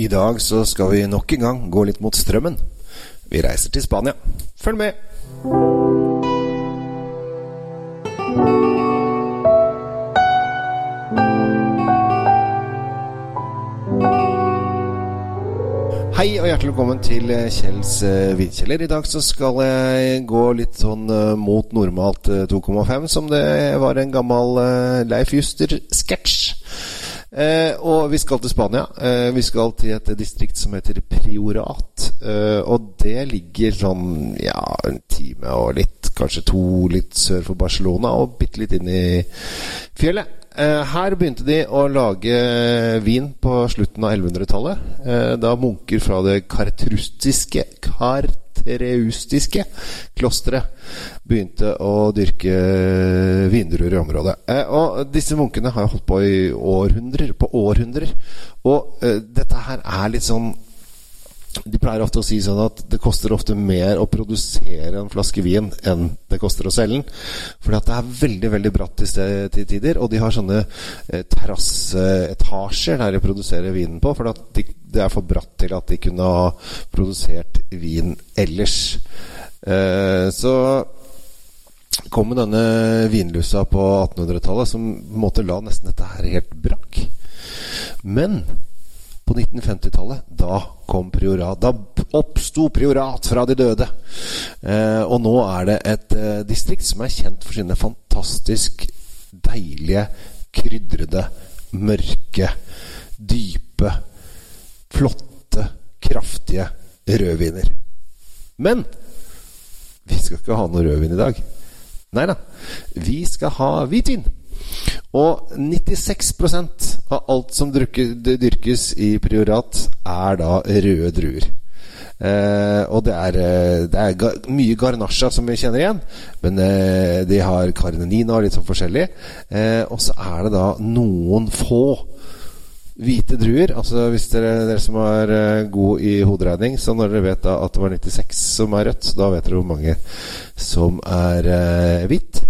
I dag så skal vi nok en gang gå litt mot strømmen. Vi reiser til Spania. Følg med! Hei og hjertelig velkommen til eh, Kjells uh, vinkjeller. I dag så skal jeg gå litt sånn eh, mot normalt eh, 2,5, som det var en gammel eh, Leif Juster-sketsj. Eh, og vi skal til Spania. Eh, vi skal til et distrikt som heter Priorat. Eh, og det ligger sånn ja, en time og litt, kanskje to litt sør for Barcelona, og bitte litt inn i fjellet. Eh, her begynte de å lage vin på slutten av 1100-tallet. Eh, da munker fra det kartrustiske kartereustiske klosteret begynte å dyrke vindruer i området. Eh, og disse munkene har holdt på i århundrer på århundrer. Og eh, dette her er litt sånn de pleier ofte å si sånn at det koster ofte mer å produsere en flaske vin enn det koster å selge den. Fordi at det er veldig veldig bratt til tider, og de har sånne eh, terrasseetasjer der de produserer vinen på. For at de, det er for bratt til at de kunne ha produsert vin ellers. Eh, så kom denne vinlusa på 1800-tallet som på en måte la nesten dette her helt brakk. Men på 1950-tallet, da kom priorat. Da oppsto priorat fra de døde. Eh, og nå er det et eh, distrikt som er kjent for sine fantastisk deilige, krydrede, mørke, dype, flotte, kraftige rødviner. Men vi skal ikke ha noe rødvin i dag. Nei da. Vi skal ha hvitvin. Og 96% av alt som dyrkes i priorat, er da røde druer. Eh, og det er, det er mye garnasja som vi kjenner igjen, men eh, de har carnenina og litt sånn forskjellig. Eh, og så er det da noen få hvite druer. Altså Hvis dere, dere som er uh, gode i hoderegning, så når dere vet at det var 96 som er rødt, da vet dere hvor mange som er eh, hvitt.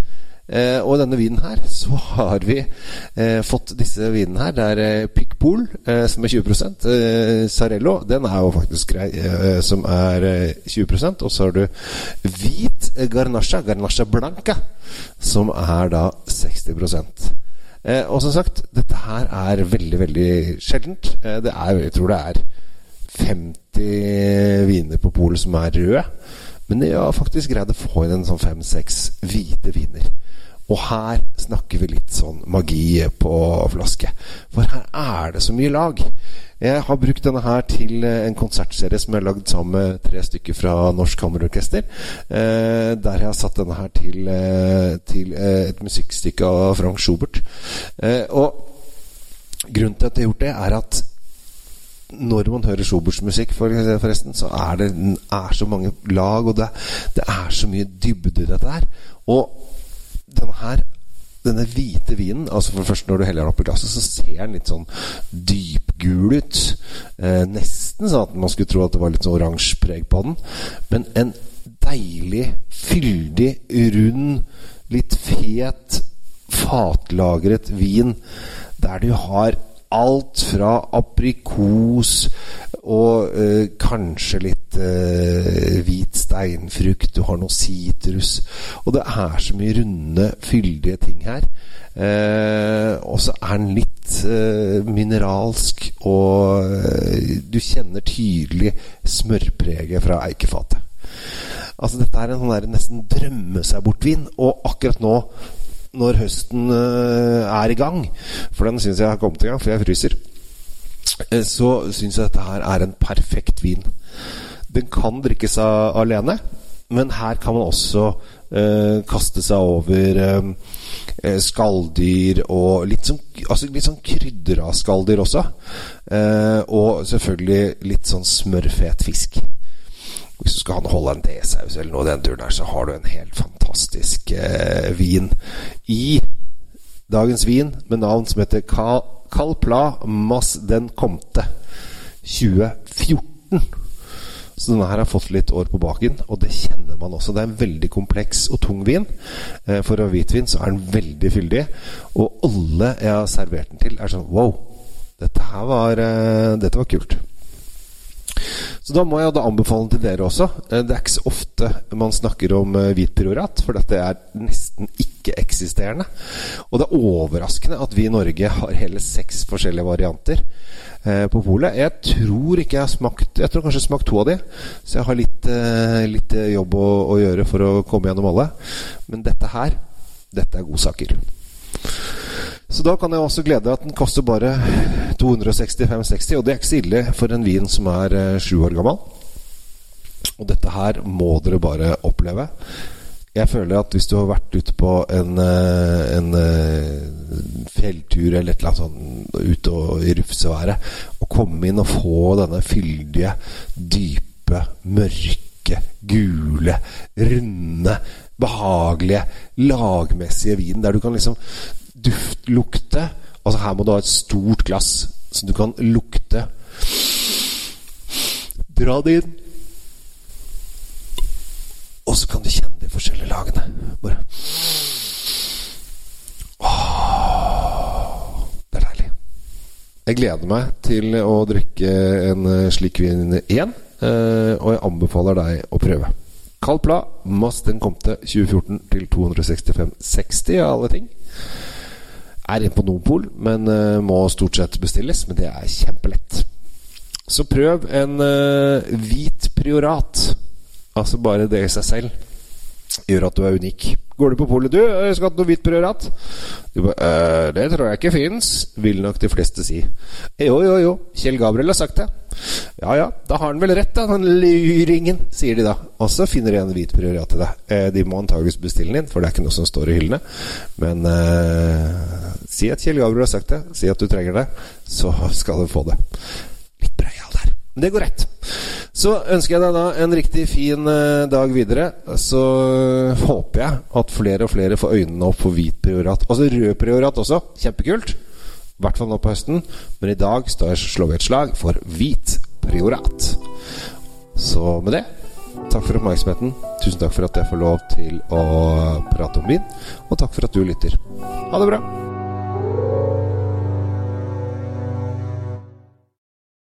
Eh, og denne vinen her, så har vi eh, fått disse vinene her. Det er eh, Picpool, eh, som er 20 eh, Sarello, den er jo faktisk grei, eh, som er 20% Og så har du hvit Garnasha, Garnasha Blanca, som er da 60 Og som sagt, dette her er veldig, veldig sjeldent. det er, jeg tror det er 50 viner på polet som er røde. Men de har faktisk greid å få inn en sånn fem-seks hvite viner. Og her snakker vi litt sånn magi på flaske. For her er det så mye lag. Jeg har brukt denne her til en konsertserie som jeg har lagd sammen med tre stykker fra Norsk Kammerorkester. Eh, der jeg har satt denne her til, eh, til eh, et musikkstykke av Frank Schubert. Eh, og grunnen til at jeg har gjort det, er at når man hører Schuberts musikk, forresten, så er det er så mange lag, og det, det er så mye dybde i dette her. Og denne her denne hvite vinen altså for først Når du heller den opp i glasset, så ser den litt sånn dypgul ut. Eh, nesten sånn at man skulle tro at det var litt sånn oransje preg på den. Men en deilig, fyldig, rund, litt fet, fatlagret vin der du har alt fra aprikos og eh, kanskje litt eh, hvit steinfrukt. Du har noe sitrus. Og det er så mye runde, fyldige ting her. Eh, og så er den litt eh, mineralsk, og du kjenner tydelig smørpreget fra eikefatet. Altså Dette er en sånn der nesten drømme seg bort-vin. Og akkurat nå når høsten uh, er i gang, for den syns jeg har kommet i gang, for jeg fryser, uh, så syns jeg dette her er en perfekt vin. Den kan drikkes alene, men her kan man også eh, kaste seg over skalldyr og litt sånn, altså litt sånn krydder av skalldyr også. og selvfølgelig litt sånn smørfet fisk. Hvis du skal ha en hollandesaus eller noe den turen her, så har du en helt fantastisk eh, vin i dagens vin med navn som heter Cal Calpla Mas Den Comte 2014. Så denne her har fått litt år på baken, og det kjenner man også. Det er en veldig kompleks og tung vin. Eh, for å ha hvitvin så er den veldig fyldig. Og alle jeg har servert den til, er sånn Wow, dette her var, eh, dette var kult. Så da må jeg da anbefale den til dere også. Eh, det er ikke så ofte man snakker om eh, hvit priorat, for dette er nesten ikke-eksisterende. Og det er overraskende at vi i Norge har hele seks forskjellige varianter eh, på polet. Jeg tror ikke jeg har smakt Jeg tror kanskje jeg har smakt to av de, så jeg har litt, litt jobb å, å gjøre for å komme gjennom alle. Men dette her, dette er godsaker. Så da kan jeg også glede deg at den koster bare 265,60, og det er ikke så ille for en vin som er eh, sju år gammel. Og dette her må dere bare oppleve. Jeg føler at hvis du har vært ute på en, eh, en eh, fjelltur eller et eller annet sånt ute og i rufseværet, og komme inn og få denne fyldige, dype, mørke, gule, runde, behagelige, lagmessige vinen der du kan liksom duftlukte Altså Her må du ha et stort glass, så du kan lukte. Dra det inn. Og så kan du kjenne de forskjellige lagene. Bare Åh, Det er deilig. Jeg gleder meg til å drikke en eh, slik vin igjen, eh, og jeg anbefaler deg å prøve. Kald den kom til 2014 til 265,60 av alle ting er inne på Nopol, men uh, må stort sett bestilles. Men det er kjempelett. Så prøv en uh, hvit priorat. Altså bare det i seg selv gjør at du er unik. Går du på polet, du, jeg skal ha noe hvit priorat? Du bare, øh, det tror jeg ikke fins, vil nok de fleste si. Jo, jo, jo, Kjell Gabriel har sagt det. Ja ja, da har han vel rett, da, den luringen, sier de da. Og så finner de en hvit priorat til deg. Eh, de må antageligvis bestille den inn, for det er ikke noe som står i hyllene. Men eh, si at Kjell Gabriel har sagt det, si at du trenger det, så skal du få det. Litt breial der. Men det går rett. Så ønsker jeg deg da en riktig fin uh, dag videre. Så uh, håper jeg at flere og flere får øynene opp for hvit priorat. Altså rød priorat også. Kjempekult. I hvert fall nå på høsten. Men i dag står jeg slår vi et slag for hvit priorat. Så med det Takk for oppmerksomheten. Tusen takk for at jeg får lov til å prate om vin. Og takk for at du lytter. Ha det bra.